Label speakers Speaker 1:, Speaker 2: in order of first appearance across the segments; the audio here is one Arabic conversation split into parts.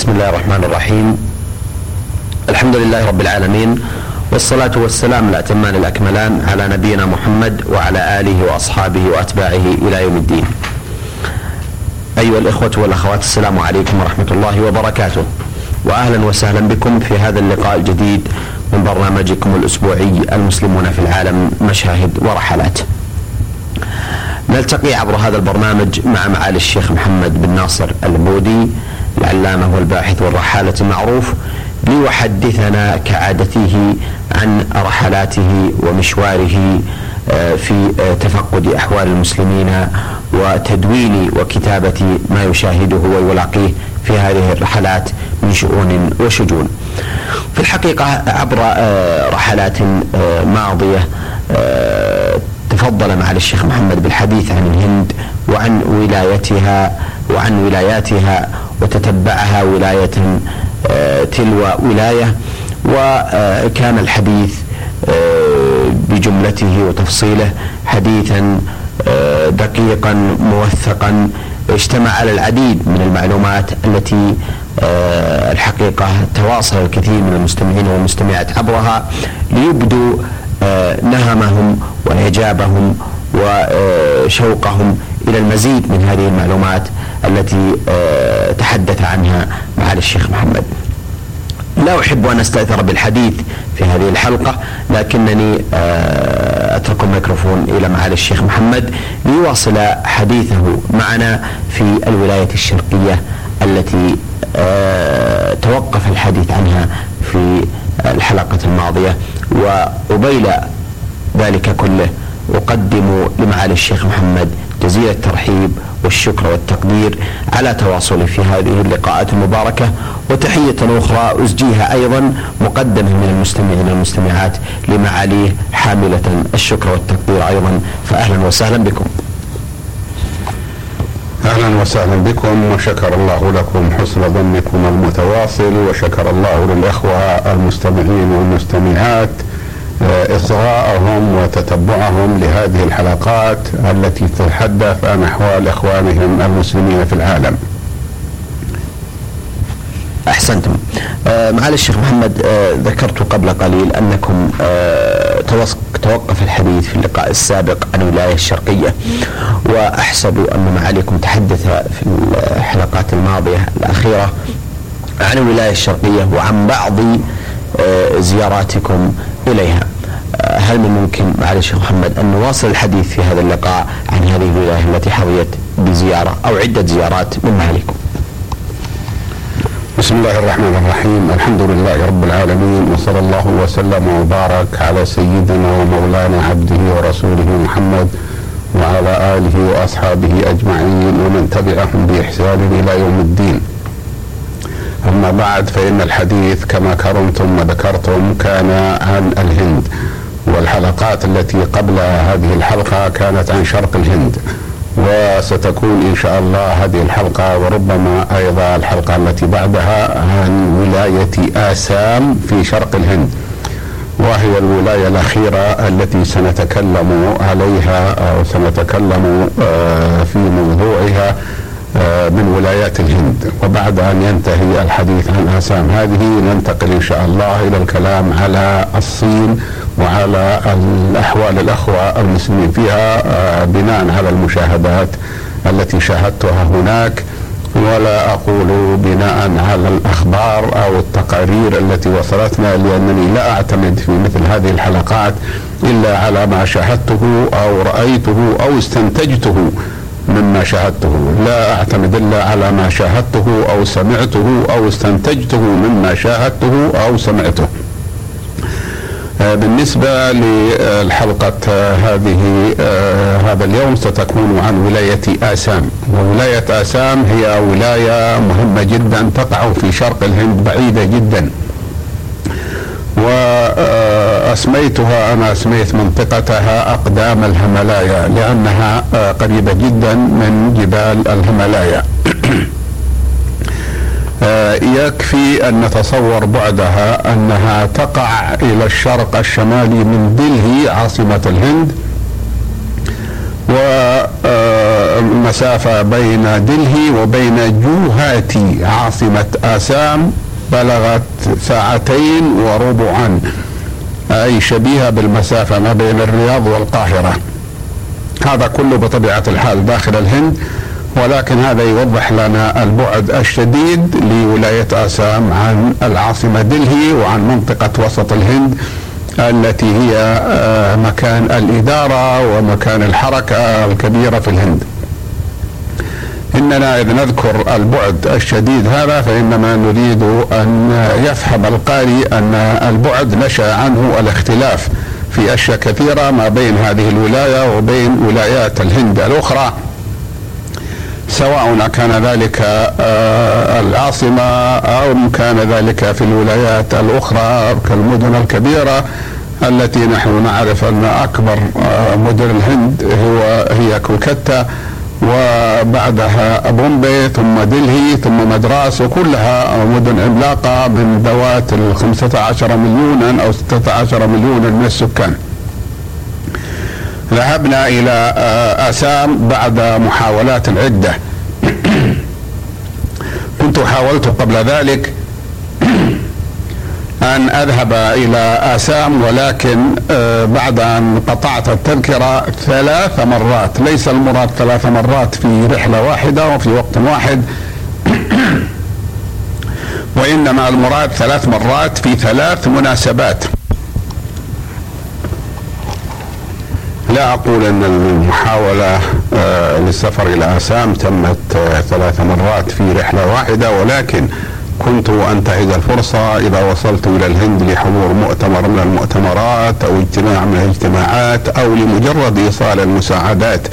Speaker 1: بسم الله الرحمن الرحيم. الحمد لله رب العالمين والصلاة والسلام الأتمان الأكملان على نبينا محمد وعلى آله وأصحابه وأتباعه إلى يوم الدين. أيها الإخوة والأخوات السلام عليكم ورحمة الله وبركاته. وأهلا وسهلا بكم في هذا اللقاء الجديد من برنامجكم الأسبوعي المسلمون في العالم مشاهد ورحلات. نلتقي عبر هذا البرنامج مع معالي الشيخ محمد بن ناصر البودي العلامة والباحث والرحالة المعروف ليحدثنا كعادته عن رحلاته ومشواره آه، في آه، تفقد أحوال المسلمين وتدوين وكتابة ما يشاهده ويلاقيه في هذه الرحلات من شؤون وشجون. في الحقيقة عبر آه، رحلات ماضية تفضل معالي الشيخ محمد بالحديث عن الهند وعن ولايتها وعن ولاياتها وتتبعها ولاية آه، تلو ولاية. وكان الحديث آه، بجملته وتفصيله حديثا آه، دقيقا موثقا اجتمع على العديد من المعلومات التي الحقيقة تواصل الكثير من المستمعين والمستمعات عبرها ليبدوا نهمهم وإعجابهم وشوقهم إلى المزيد من هذه المعلومات التي آه، تحدث عنها معالي الشيخ محمد. لا أحب أن أستأثر بالحديث في هذه الحلقة لكنني آه، أترك الميكروفون إلى معالي الشيخ محمد ليواصل حديثه معنا في الولاية الشرقية التي آه، توقف الحديث عنها في الحلقة الماضية. وقبيل ذلك كله أقدم لمعالي الشيخ محمد جزيل الترحيب والشكر والتقدير على تواصله في هذه اللقاءات المباركة وتحية أخرى أزجيها أيضا مقدمة من المستمعين والمستمعات لمعاليه حاملة الشكر والتقدير أيضا فأهلا وسهلا بكم.
Speaker 2: أهلا وسهلا بكم وشكر الله لكم حسن ظنكم المتواصل وشكر الله للإخوة المستمعين والمستمعات إصغاءهم وتتبعهم لهذه الحلقات التي تتحدث عن أحوال إخوانهم المسلمين في العالم.
Speaker 1: أحسنتم. آه معالي الشيخ محمد آه ذكرت قبل قليل أنكم آه توقف الحديث في اللقاء السابق عن الولاية الشرقية وأحسب أن معاليكم تحدث في الحلقات الماضية الأخيرة عن الولاية الشرقية وعن بعض زياراتكم إليها. آه، هل من ممكن معالي الشيخ محمد أن نواصل الحديث في هذا اللقاء عن هذه الولاية التي حظيت بزيارة أو عدة زيارات من معاليكم
Speaker 2: بسم الله الرحمن الرحيم. الحمد لله رب العالمين وصلى الله وسلم وبارك على سيدنا ومولانا عبده ورسوله محمد وعلى آله وأصحابه أجمعين ومن تبعهم بإحسان إلى يوم الدين. أما بعد فإن الحديث كما كرمتم وذكرتم كان عن الهند والحلقات التي قبل هذه الحلقة كانت عن شرق الهند وستكون إن شاء الله هذه الحلقة وربما أيضا الحلقة التي بعدها عن ولاية آسام في شرق الهند وهي الولاية الأخيرة التي سنتكلم عليها أو سنتكلم آه، في موضوعها. من ولايات الهند. وبعد أن ينتهي الحديث عن آسام هذه ننتقل إن شاء الله إلى الكلام على الصين وعلى الأحوال الأخوة المسلمين فيها آه، بناء على المشاهدات التي شاهدتها هناك. ولا أقول بناء على الأخبار أو التقارير التي وصلتنا لأنني لا أعتمد في مثل هذه الحلقات إلا على ما شاهدته أو رأيته أو استنتجته. مما شاهدته. لا أعتمد إلا على ما شاهدته أو سمعته أو استنتجته مما شاهدته أو سمعته. آه، بالنسبة للحلقة آه، هذه آه، هذا اليوم ستكون عن ولاية آسام. وولاية آسام هي ولاية مهمة جدا تقع في شرق الهند بعيدة جدا. وأسميتها أنا أسميت منطقتها أقدام الهملايا لأنها آه، قريبة جدا من جبال الهملايا آه، يكفي أن نتصور بعدها أنها تقع إلى الشرق الشمالي من دلهي عاصمة الهند. المسافة بين دلهي وبين جوهاتي عاصمة آسام بلغت ساعتين وربعا. أي شبيهة بالمسافة ما بين الرياض والقاهرة. هذا كله بطبيعة الحال داخل الهند ولكن هذا يوضح لنا البعد الشديد لولاية آسام عن العاصمة دلهي وعن منطقة وسط الهند التي هي آه، مكان الإدارة ومكان الحركة الكبيرة في الهند. إننا إذ نذكر البعد الشديد هذا فإنما نريد أن يفهم القارئ أن البعد نشأ عنه الاختلاف في أشياء كثيرة ما بين هذه الولاية وبين ولايات الهند الأخرى. سواء كان ذلك آه، العاصمة أو كان ذلك في الولايات الأخرى كالمدن الكبيرة التي نحن نعرف أن أكبر آه، مدن الهند هو هي كولكتا وبعدها بومبي ثم دلهي ثم مدراس وكلها مدن عملاقة من ذوات ال 15 مليونا أو 16 مليونا من السكان. ذهبنا إلى آه، آسام بعد محاولات عدة كنت حاولت قبل ذلك أن أذهب إلى آسام ولكن آه، بعد أن قطعت التذكرة ثلاث مرات. ليس المراد ثلاث مرات في رحلة واحدة وفي وقت واحد. وإنما المراد ثلاث مرات في ثلاث مناسبات. لا أقول أن المحاولة آه، للسفر إلى آسام تمت آه، ثلاث مرات في رحلة واحدة ولكن كنت أنتهز الفرصة إذا وصلت إلى الهند لحضور مؤتمر من المؤتمرات أو اجتماع من الاجتماعات أو لمجرد إيصال المساعدات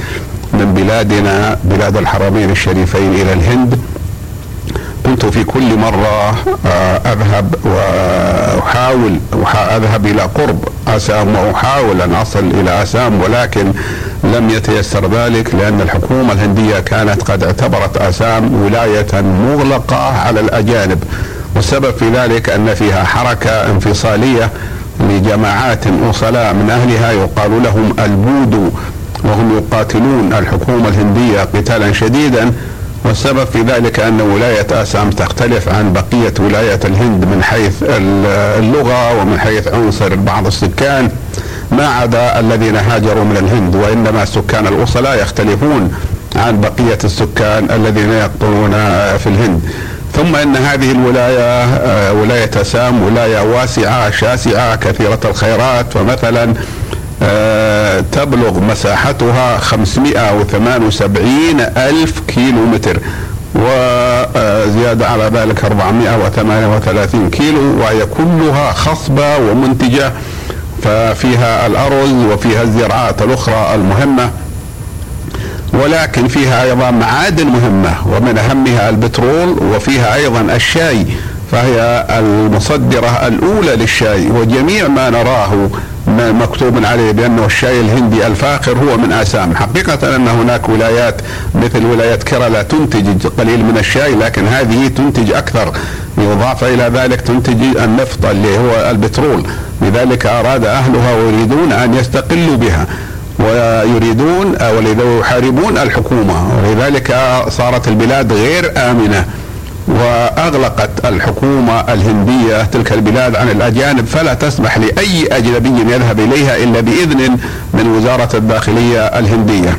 Speaker 2: من بلادنا بلاد الحرمين الشريفين إلى الهند كنت في كل مرة آه، أذهب وأحاول أذهب إلى قرب. أسام وأحاول أن أصل إلى أسام ولكن لم يتيسر ذلك لأن الحكومة الهندية كانت قد اعتبرت آسام ولاية مغلقة على الأجانب والسبب في ذلك أن فيها حركة انفصالية لجماعات أصلاء من أهلها يقال لهم البودو وهم يقاتلون الحكومة الهندية قتالا شديدا والسبب في ذلك أن ولاية آسام تختلف عن بقية ولايات الهند من حيث اللغة ومن حيث عنصر بعض السكان. ما عدا الذين هاجروا من الهند وإنما سكان الأصلاء يختلفون عن بقية السكان الذين يقطنون في الهند. ثم إن هذه الولاية ولاية اسام ولاية واسعة شاسعة كثيرة الخيرات. فمثلا آه، تبلغ مساحتها 578 ألف كيلو متر وزيادة على ذلك 438 كيلو وهي كلها خصبة ومنتجة ففيها الأرز وفيها الزراعات الأخرى المهمة ولكن فيها أيضا معادن مهمة ومن أهمها البترول وفيها أيضا الشاي. فهي المصدرة الأولى للشاي وجميع ما نراه مكتوب عليه بأنه الشاي الهندي الفاخر هو من آسام حقيقة أن هناك ولايات مثل ولاية كيرالا تنتج قليل من الشاي لكن هذه تنتج أكثر. بالإضافة إلى ذلك تنتج النفط اللي هو البترول. لذلك أراد أهلها ويريدون أن يستقلوا بها ويريدون ولذا يحاربون الحكومة. ولذلك صارت البلاد غير آمنة. وأغلقت الحكومة الهندية تلك البلاد عن الأجانب فلا تسمح لأي أجنبي يذهب إليها إلا بإذن من وزارة الداخلية الهندية.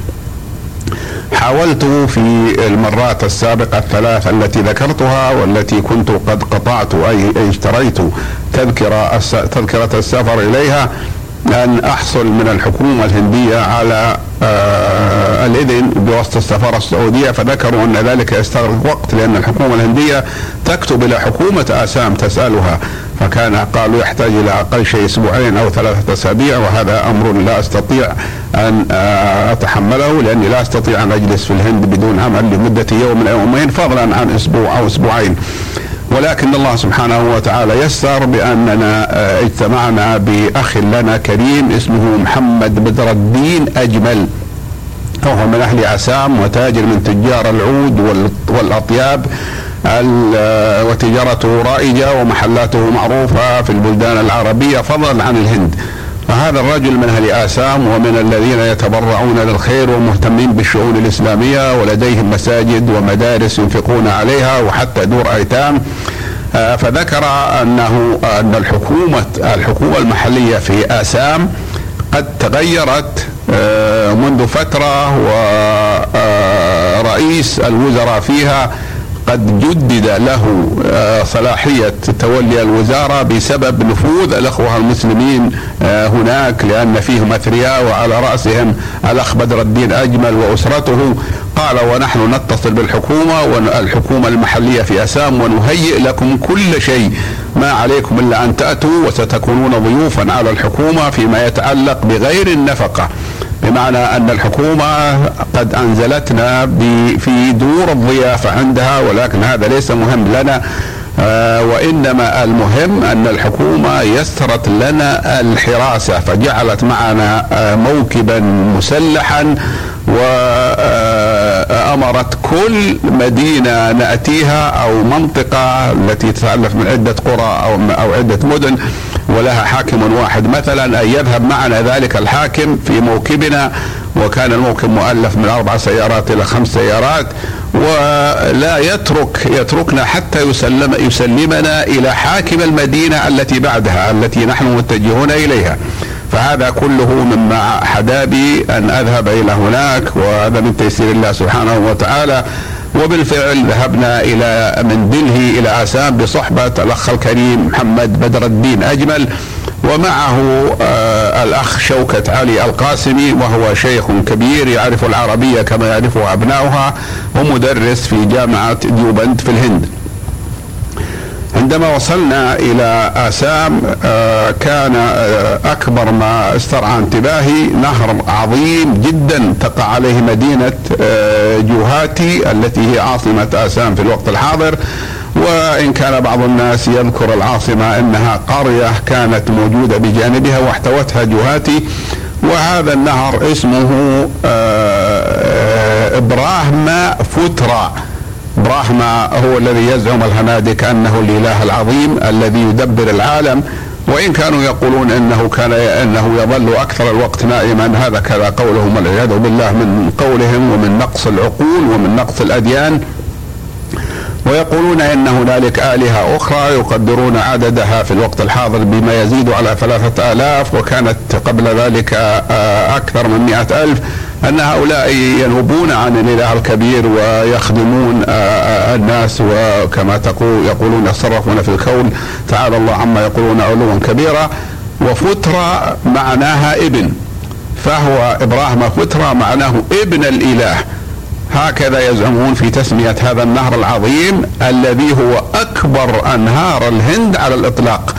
Speaker 2: حاولت في المرات السابقة الثلاث التي ذكرتها والتي كنت قد قطعت اي اشتريت تذكرة تذكرة السفر إليها أن أحصل من الحكومة الهندية على آه الإذن بواسطة السفارة السعودية فذكروا أن ذلك يستغرق وقت لأن الحكومة الهندية تكتب إلى حكومة آسام تسألها فكان قالوا يحتاج إلى أقل شيء أسبوعين أو ثلاثة أسابيع وهذا أمر لا أستطيع أن آه أتحمله لأني لا أستطيع أن أجلس في الهند بدون عمل لمدة يوم أو يومين فضلا عن أسبوع أو أسبوعين. ولكن الله سبحانه وتعالى يسر بأننا آه، اجتمعنا بأخ لنا كريم اسمه محمد بدر الدين أجمل. وهو من أهل عسام وتاجر من تجار العود والأطياب آه، وتجارته رائجة ومحلاته معروفة في البلدان العربية فضلا عن الهند. فهذا الرجل من أهل آسام ومن الذين يتبرعون للخير ومهتمين بالشؤون الإسلامية ولديهم مساجد ومدارس ينفقون عليها وحتى دور أيتام. آه، فذكر أنه أن الحكومة الحكومة المحلية في آسام قد تغيرت آه، منذ فترة ورئيس الوزراء فيها قد جدد له آه، صلاحية تولي الوزارة بسبب نفوذ الأخوة المسلمين آه، هناك لأن فيهم أثرياء وعلى رأسهم الأخ بدر الدين أجمل وأسرته. قال ونحن نتصل بالحكومة والحكومة المحلية في أسام ونهيئ لكم كل شيء. ما عليكم إلا أن تأتوا وستكونون ضيوفا على الحكومة فيما يتعلق بغير النفقة. بمعنى أن الحكومة قد أنزلتنا في دور الضيافة عندها ولكن هذا ليس مهم لنا آه، وإنما المهم أن الحكومة يسرت لنا الحراسة فجعلت معنا آه، موكبا مسلحا وامرت كل مدينة نأتيها أو منطقة التي تتالف من عدة قرى أو عدة مدن ولها حاكم واحد مثلا أن يذهب معنا ذلك الحاكم في موكبنا وكان الموكب مؤلف من أربع سيارات إلى خمس سيارات ولا يترك يتركنا حتى يسلم يسلمنا إلى حاكم المدينة التي بعدها التي نحن متجهون إليها. فهذا كله مما حدا بي أن أذهب إلى هناك وهذا من تيسير الله سبحانه وتعالى وبالفعل ذهبنا إلى من دلهي إلى آسام بصحبة الأخ الكريم محمد بدر الدين أجمل ومعه آه الأخ شوكة علي القاسمي وهو شيخ كبير يعرف العربية كما يعرفها أبناؤها ومدرس في جامعة ديوبند في الهند. عندما وصلنا إلى آسام آه، كان آه، أكبر ما استرعى انتباهي نهر عظيم جدا تقع عليه مدينة آه، جوهاتي التي هي عاصمة آسام في الوقت الحاضر. وإن كان بعض الناس يذكر العاصمة إنها قرية كانت موجودة بجانبها واحتوتها جوهاتي. وهذا النهر اسمه ابراهما فترا براهما هو الذي يزعم الهنادك أنه الإله العظيم الذي يدبر العالم وإن كانوا يقولون إنه كان إنه يظل أكثر الوقت نائما هذا كذا قولهم والعياذ بالله من قولهم ومن نقص العقول ومن نقص الأديان. ويقولون إن هنالك آلهة أخرى يقدرون عددها في الوقت الحاضر بما يزيد على ثلاثة آلاف وكانت قبل ذلك آه، أكثر من مئة ألف. أن هؤلاء ينوبون عن الإله الكبير ويخدمون آه، آه، الناس وكما تقول يقولون يتصرفون في الكون تعالى الله عما يقولون علوا كبيرا. وفترة معناها ابن فهو إبراهيم فترة معناه ابن الإله. هكذا يزعمون في تسمية هذا النهر العظيم الذي هو أكبر أنهار الهند على الإطلاق.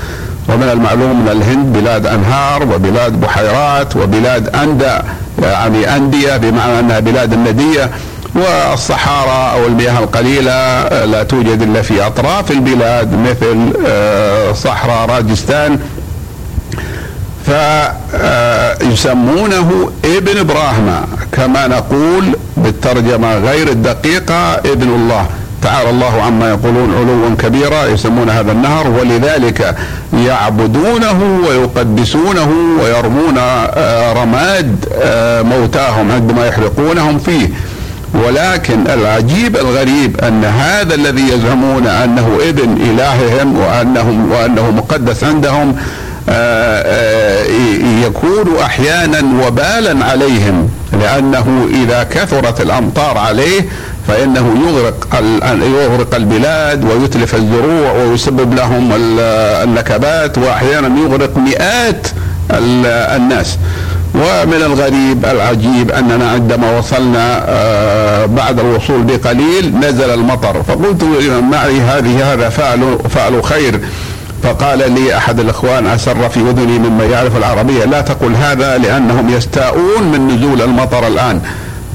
Speaker 2: ومن المعلوم أن الهند بلاد أنهار وبلاد بحيرات وبلاد أندى. يعني أندية بمعنى أنها بلاد الندية والصحارى أو المياه القليلة لا توجد إلا في أطراف البلاد مثل آه، صحراء راجستان. فيسمونه ابن إبراهيم كما نقول بالترجمة غير الدقيقة ابن الله. تعالى الله عما يقولون علوا كبيرا يسمون هذا النهر ولذلك يعبدونه ويقدسونه ويرمون آه، رماد آه، موتاهم عندما يحرقونهم فيه. ولكن العجيب الغريب أن هذا الذي يزعمون أنه ابن إلههم وانهم وأنه مقدس عندهم آه، يكون أحيانا وبالا عليهم لأنه إذا كثرت الأمطار عليه فإنه يغرق يغرق البلاد ويتلف الزروع ويسبب لهم النكبات وأحيانا يغرق مئات الناس. ومن الغريب العجيب أننا عندما وصلنا آه، بعد الوصول بقليل نزل المطر. فقلت معي هذه هذا فعل فعل خير. فقال لي أحد الإخوان أسر في أذني مما يعرف العربية لا تقل هذا لأنهم يستاءون من نزول المطر الآن.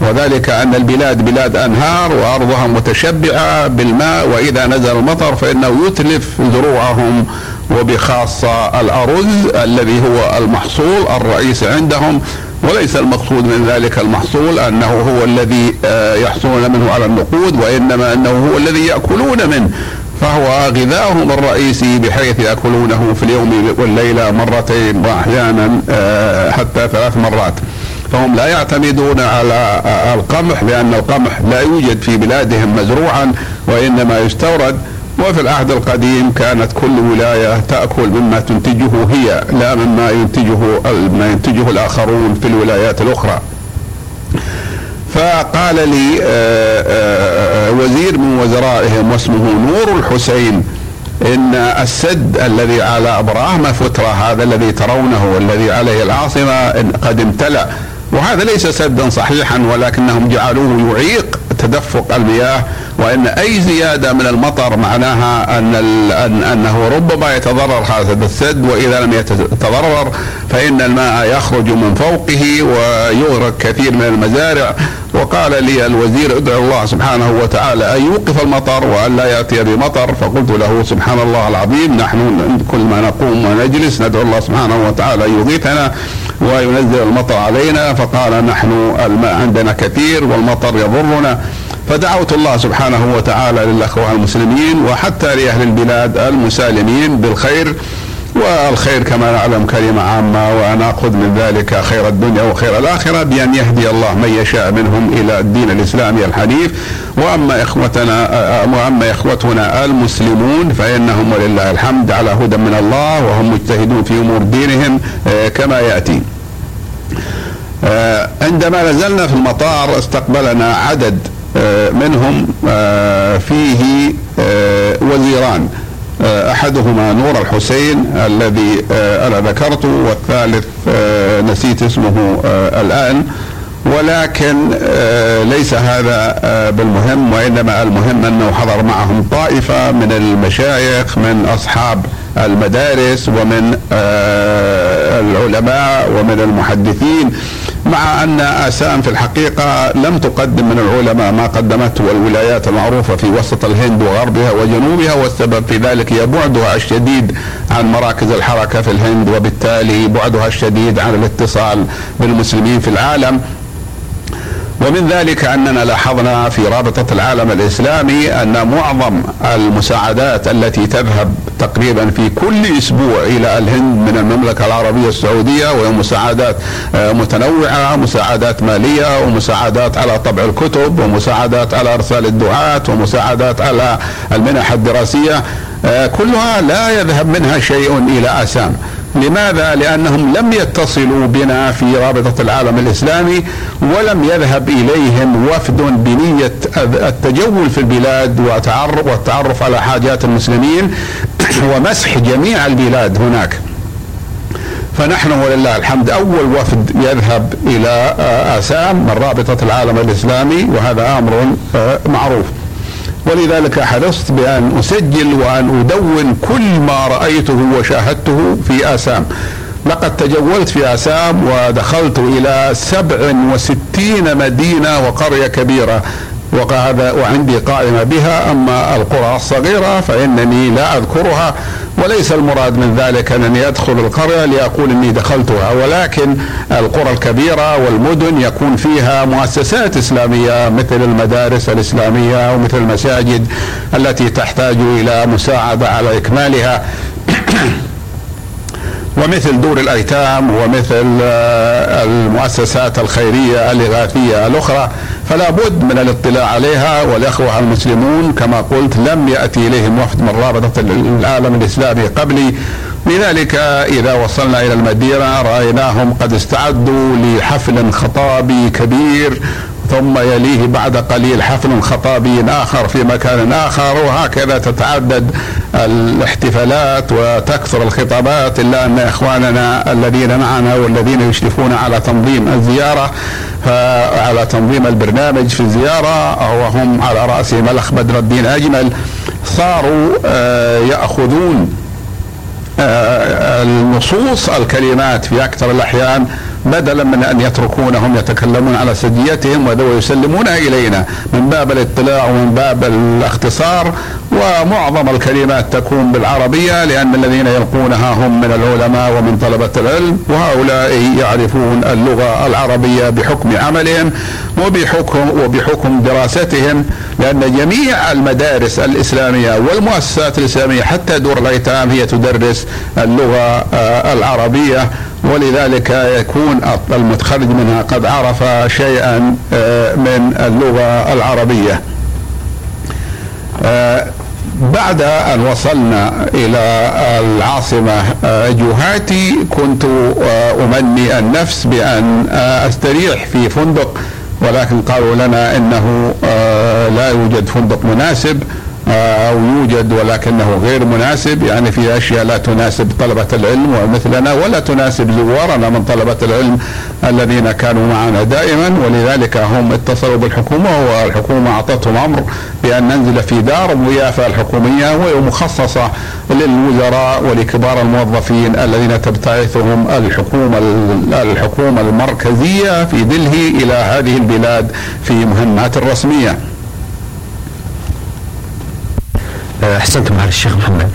Speaker 2: وذلك أن البلاد بلاد أنهار وأرضها متشبعة بالماء وإذا نزل المطر فإنه يتلف زروعهم وبخاصة الأرز الذي هو المحصول الرئيسي عندهم. وليس المقصود من ذلك المحصول أنه هو الذي آه، يحصلون منه على النقود وإنما أنه هو الذي يأكلون منه. فهو غذاؤهم الرئيسي بحيث يأكلونه في اليوم والليلة مرتين وأحيانا آه، حتى ثلاث مرات. فهم لا يعتمدون على القمح لأن القمح لا يوجد في بلادهم مزروعا وإنما يستورد. وفي العهد القديم كانت كل ولاية تأكل مما تنتجه هي لا مما ينتجه ما ينتجه الآخرون في الولايات الأخرى. فقال لي آه، آه، وزير من وزرائهم واسمه نور الحسين إن السد الذي على إبراهيم فتره هذا الذي ترونه والذي عليه العاصمة قد امتلأ. وهذا ليس سدا صحيحا ولكنهم جعلوه يعيق تدفق المياه وإن أي زيادة من المطر معناها أن أن أنه ربما يتضرر هذا السد وإذا لم يتضرر فإن الماء يخرج من فوقه ويغرق كثير من المزارع. وقال لي الوزير ادعو الله سبحانه وتعالى أن يوقف المطر وأن لا يأتي بمطر. فقلت له سبحان الله العظيم نحن كل ما نقوم ونجلس ندعو الله سبحانه وتعالى أن يغيثنا وينزل المطر علينا فقال نحن الماء عندنا كثير والمطر يضرنا. فدعوت الله سبحانه وتعالى للأخوة المسلمين وحتى لأهل البلاد المسالمين بالخير. والخير كما نعلم كلمة عامة ونأخذ من ذلك خير الدنيا وخير الآخرة بأن يهدي الله من يشاء منهم إلى الدين الإسلامي الحنيف. وأما إخوتنا وأما إخوتنا المسلمون فإنهم ولله الحمد على هدى من الله وهم مجتهدون في أمور دينهم آه، كما يأتي. عندما نزلنا في المطار استقبلنا عدد آه، منهم فيه وزيران. آه، أحدهما نور الحسين الذي آه، أنا ذكرته والثالث آه، نسيت اسمه الآن. ولكن ليس هذا بالمهم وإنما المهم أنه حضر معهم طائفة من المشايخ من أصحاب المدارس ومن العلماء ومن المحدثين. مع أن اسام في الحقيقة لم تقدم من العلماء ما قدمته الولايات المعروفة في وسط الهند وغربها وجنوبها والسبب في ذلك هي بعدها الشديد عن مراكز الحركة في الهند وبالتالي بعدها الشديد عن الاتصال بالمسلمين في العالم. ومن ذلك أننا لاحظنا في رابطة العالم الإسلامي أن معظم المساعدات التي تذهب تقريبا في كل أسبوع إلى الهند من المملكة العربية السعودية وهي مساعدات آه، متنوعة مساعدات مالية ومساعدات على طبع الكتب ومساعدات على إرسال الدعاة ومساعدات على المنح الدراسية آه، كلها لا يذهب منها شيء إلى اسام لماذا؟ لأنهم لم يتصلوا بنا في رابطة العالم الإسلامي ولم يذهب إليهم وفد بنية التجول في البلاد والتعرف على حاجات المسلمين ومسح جميع البلاد هناك فنحن ولله الحمد أول وفد يذهب إلى آسام من رابطة العالم الإسلامي وهذا آه، معروف. ولذلك حرصت بأن أسجل وأن أدون كل ما رأيته وشاهدته في آسام. لقد تجولت في آسام ودخلت إلى سبع وستين مدينة وقرية كبيرة وعندي قائمة بها. أما القرى الصغيرة فإنني لا أذكرها. وليس المراد من ذلك أنني أدخل القرية لأقول أني دخلتها ولكن القرى الكبيرة والمدن يكون فيها مؤسسات إسلامية مثل المدارس الإسلامية ومثل المساجد التي تحتاج إلى مساعدة على إكمالها. ومثل دور الأيتام ومثل آه، المؤسسات الخيرية الإغاثية الأخرى فلا بد من الاطلاع عليها والإخوة المسلمون كما قلت لم يأتي إليهم وفد من رابطة العالم الإسلامي قبلي. لذلك إذا وصلنا إلى المدينة رأيناهم قد استعدوا لحفل خطابي كبير ثم يليه بعد قليل حفل خطابي آخر في مكان آخر وهكذا تتعدد الاحتفالات وتكثر الخطابات إلا أن إخواننا الذين معنا والذين يشرفون على تنظيم الزيارة على تنظيم البرنامج في الزيارة وهم على رأسهم الأخ بدر الدين أجمل صاروا آه، يأخذون آه، النصوص الكلمات في أكثر الأحيان بدلا من أن يتركونهم يتكلمون على سجيتهم ويسلمونها إلينا من باب الاطلاع ومن باب الاختصار ومعظم الكلمات تكون بالعربية لأن الذين يلقونها هم من العلماء ومن طلبة العلم وهؤلاء يعرفون اللغة العربية بحكم عملهم وبحكم وبحكم دراستهم لأن جميع المدارس الإسلامية والمؤسسات الإسلامية حتى دور الأيتام هي تدرس اللغة آه، العربية ولذلك يكون المتخرج منها قد عرف شيئا آه، من اللغة العربية. آه، بعد أن وصلنا إلى العاصمة جوهاتي كنت أمني النفس بأن أستريح في فندق ولكن قالوا لنا إنه لا يوجد فندق مناسب آه، أو يوجد ولكنه غير مناسب يعني في أشياء لا تناسب طلبة العلم ومثلنا ولا تناسب زوارنا من طلبة العلم الذين كانوا معنا دائما ولذلك هم اتصلوا بالحكومة والحكومة أعطتهم أمر بأن ننزل في دار الضيافه الحكومية وهي مخصصة للوزراء ولكبار الموظفين الذين تبتعثهم الحكومة الحكومة المركزية في دلهي إلى هذه البلاد في مهمات رسميه.
Speaker 1: آه، أحسنتم على الشيخ محمد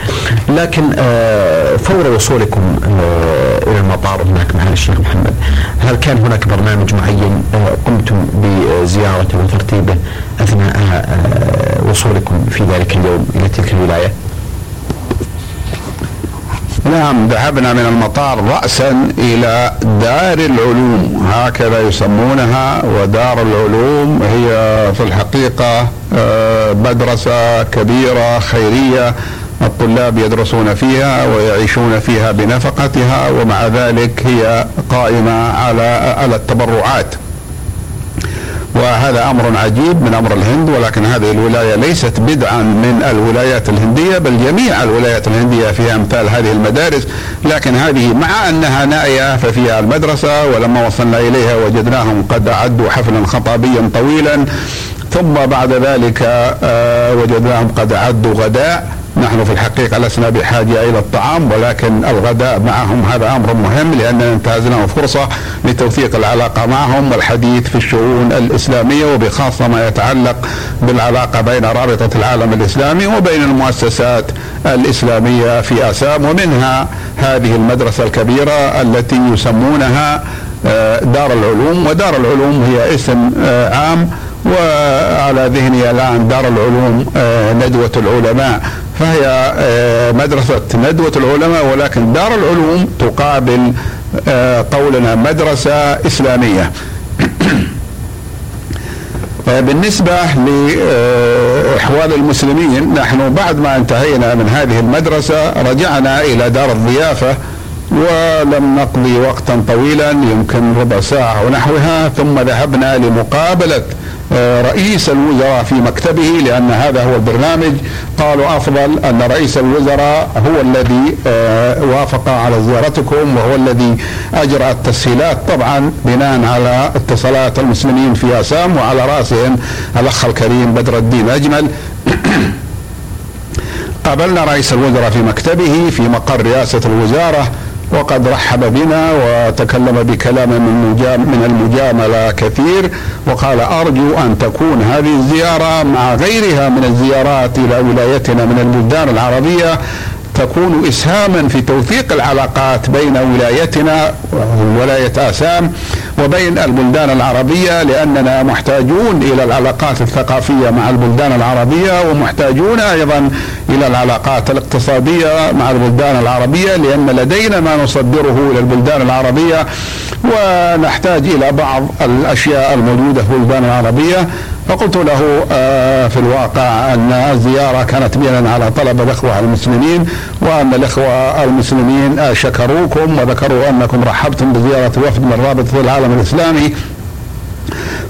Speaker 1: لكن آه، فور وصولكم آه، إلى المطار هناك مع الشيخ محمد هل كان هناك برنامج معين قمتم بزيارته وترتيبه أثناء وصولكم في ذلك اليوم إلى تلك الولاية؟
Speaker 2: نعم ذهبنا من المطار رأسا إلى دار العلوم. هكذا يسمونها ودار العلوم هي في الحقيقة آه، مدرسة كبيرة خيرية الطلاب يدرسون فيها ويعيشون فيها بنفقتها ومع ذلك هي قائمة على على التبرعات. وهذا أمر عجيب من أمر الهند ولكن هذه الولاية ليست بدعا من الولايات الهندية بل جميع الولايات الهندية فيها أمثال هذه المدارس. لكن هذه مع أنها نائية ففيها المدرسة ولما وصلنا إليها وجدناهم قد أعدوا حفلا خطابيا طويلا. ثم بعد ذلك آه، وجدناهم قد أعدوا غداء. نحن في الحقيقة لسنا بحاجة إلى الطعام ولكن الغداء معهم هذا أمر مهم لأننا انتهزنا فرصة لتوثيق العلاقة معهم والحديث في الشؤون الإسلامية وبخاصة ما يتعلق بالعلاقة بين رابطة العالم الإسلامي وبين المؤسسات الإسلامية في آسام ومنها هذه المدرسة الكبيرة التي يسمونها آه، دار العلوم ودار العلوم هي اسم آه، عام وعلى ذهني الآن دار العلوم آه، ندوة العلماء. فهي آه، مدرسة ندوة العلماء ولكن دار العلوم تقابل آه، قولنا مدرسة إسلامية. آه، بالنسبة لإحوال المسلمين نحن بعد ما انتهينا من هذه المدرسة رجعنا إلى دار الضيافة ولم نقضي وقتا طويلا يمكن ربع ساعة ونحوها ثم ذهبنا لمقابلة رئيس الوزراء في مكتبه لأن هذا هو البرنامج. قالوا أفضل أن رئيس الوزراء هو الذي آه، وافق على زيارتكم وهو الذي أجرى التسهيلات. طبعا بناء على اتصالات المسلمين في أسام وعلى رأسهم الأخ الكريم بدر الدين أجمل. قابلنا رئيس الوزراء في مكتبه في مقر رئاسة الوزارة. وقد رحب بنا وتكلم بكلام من من المجاملة كثير وقال أرجو أن تكون هذه الزيارة مع غيرها من الزيارات إلى ولايتنا من البلدان العربية تكون إسهاما في توثيق العلاقات بين ولايتنا ولايه آسام وبين البلدان العربية لأننا محتاجون إلى العلاقات الثقافية مع البلدان العربية ومحتاجون أيضا إلى العلاقات الاقتصادية مع البلدان العربية لأن لدينا ما نصدره إلى البلدان العربية ونحتاج إلى بعض الأشياء الموجودة في البلدان العربية. فقلت له آه، في الواقع أن الزيارة كانت بناء على طلب الإخوة المسلمين وأن الإخوة المسلمين شكروكم وذكروا أنكم رحبتم بزيارة وفد من رابطه العالم الإسلامي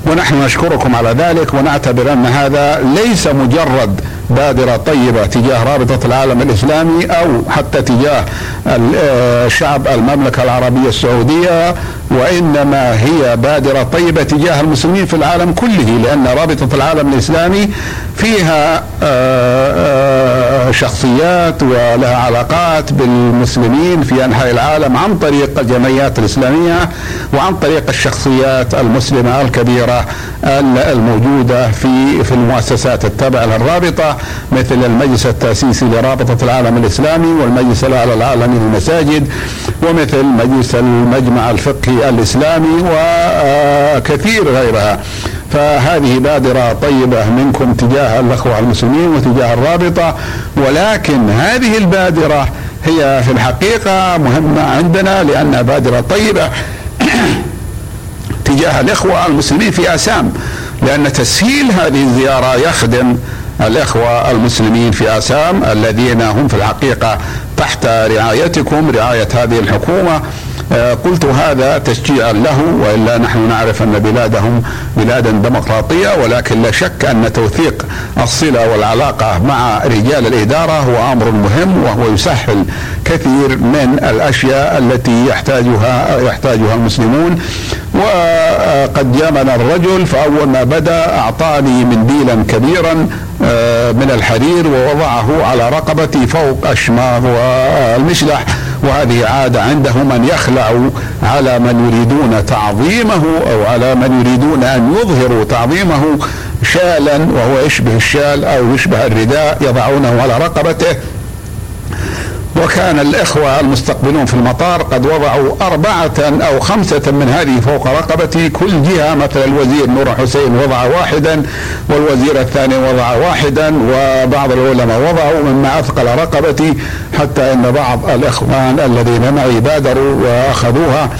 Speaker 2: ونحن نشكركم على ذلك ونعتبر أن هذا ليس مجرد بادرة طيبة تجاه رابطة العالم الإسلامي أو حتى تجاه آه، شعب المملكة العربية السعودية وإنما هي بادرة طيبة تجاه المسلمين في العالم كله لأن رابطة العالم الإسلامي فيها آه، آه، شخصيات ولها علاقات بالمسلمين في أنحاء العالم عن طريق الجمعيات الإسلامية وعن طريق الشخصيات المسلمة الكبيرة الموجودة في في المؤسسات التابعة للرابطة. مثل المجلس التأسيسي لرابطة العالم الإسلامي والمجلس الأعلى العالمي للمساجد ومثل مجلس المجمع الفقهي الإسلامي وكثير غيرها. فهذه بادرة طيبة منكم تجاه الأخوة المسلمين وتجاه الرابطة ولكن هذه البادرة هي في الحقيقة مهمة عندنا لأنها بادرة طيبة تجاه الإخوة المسلمين في آسام لأن تسهيل هذه الزيارة يخدم الإخوة المسلمين في آسام الذين هم في الحقيقة تحت رعايتكم رعاية هذه الحكومة. قلت هذا تشجيعا له وإلا نحن نعرف أن بلادهم بلادا ديمقراطية ولكن لا شك أن توثيق الصلة والعلاقة مع رجال الإدارة هو أمر مهم وهو يسهل كثير من الأشياء التي يحتاجها يحتاجها المسلمون. وقد جامنا الرجل فأول ما بدأ أعطاني منديلا كبيرا آه، من الحرير ووضعه على رقبتي فوق الشماغ والمشلح. وهذه عادة عندهم أن يخلعوا على من يريدون تعظيمه أو على من يريدون أن يظهروا تعظيمه شالا وهو يشبه الشال أو يشبه الرداء يضعونه على رقبته. وكان الإخوة المستقبلون في المطار قد وضعوا أربعة أو خمسة من هذه فوق رقبتي كل جهة مثل الوزير نور حسين وضع واحدا والوزير الثاني وضع واحدا وبعض العلماء وضعوا مما أثقل رقبتي حتى أن بعض الإخوان الذين معي بادروا وأخذوها.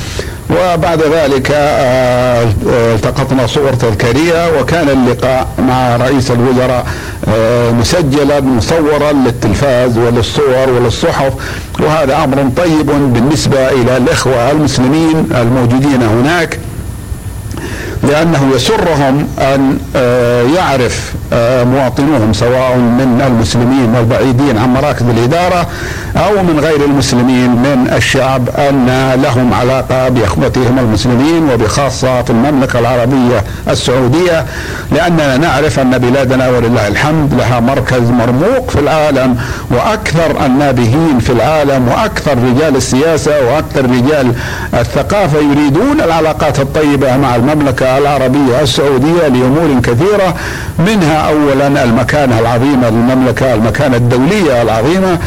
Speaker 2: وبعد ذلك آه، التقطنا صور تذكارية وكان اللقاء مع رئيس الوزراء آه، مسجلا مصورا للتلفاز وللصور وللصحف. وهذا أمر طيب بالنسبة إلى الإخوة المسلمين الموجودين هناك لأنه يسرهم أن آه، يعرف مواطنوهم سواء من المسلمين البعيدين عن مراكز الإدارة أو من غير المسلمين من الشعب أن لهم علاقة بإخوتهم المسلمين وبخاصة في المملكة العربية السعودية لأننا نعرف أن بلادنا ولله الحمد لها مركز مرموق في العالم وأكثر النابهين في العالم وأكثر رجال السياسة وأكثر رجال الثقافة يريدون العلاقات الطيبة مع المملكة العربية السعودية لأمور كثيرة منها أولا المكانة العظيمة للمملكة المكانة الدولية العظيمة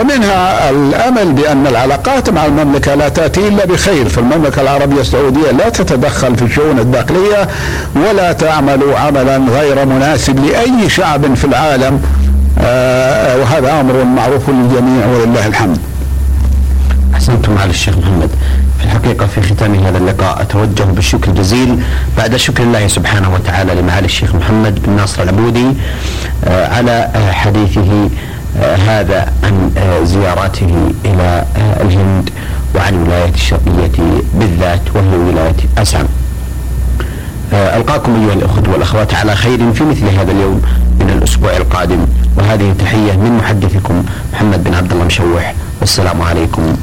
Speaker 2: ومنها الأمل بأن العلاقات مع المملكة لا تأتي إلا بخير، فالمملكه العربية السعودية لا تتدخل في الشؤون الداخلية ولا تعمل عملا غير مناسب لأي شعب في العالم آه وهذا أمر معروف للجميع ولله الحمد.
Speaker 1: أحسنتم على الشيخ محمد. في الحقيقة في ختام هذا اللقاء أتوجه بالشكر الجزيل. بعد شكر الله سبحانه وتعالى لمعالي الشيخ محمد بن ناصر العبودي آه، على آه، حديثه آه، هذا عن زياراته إلى الهند وعن ولاية الشرقية بالذات وهي ولاية أسعم ألقاكم أيها الأخوة والأخوات على خير في مثل هذا اليوم من الأسبوع القادم. وهذه تحية من محدثكم محمد بن عبد الله مشوح. والسلام عليكم.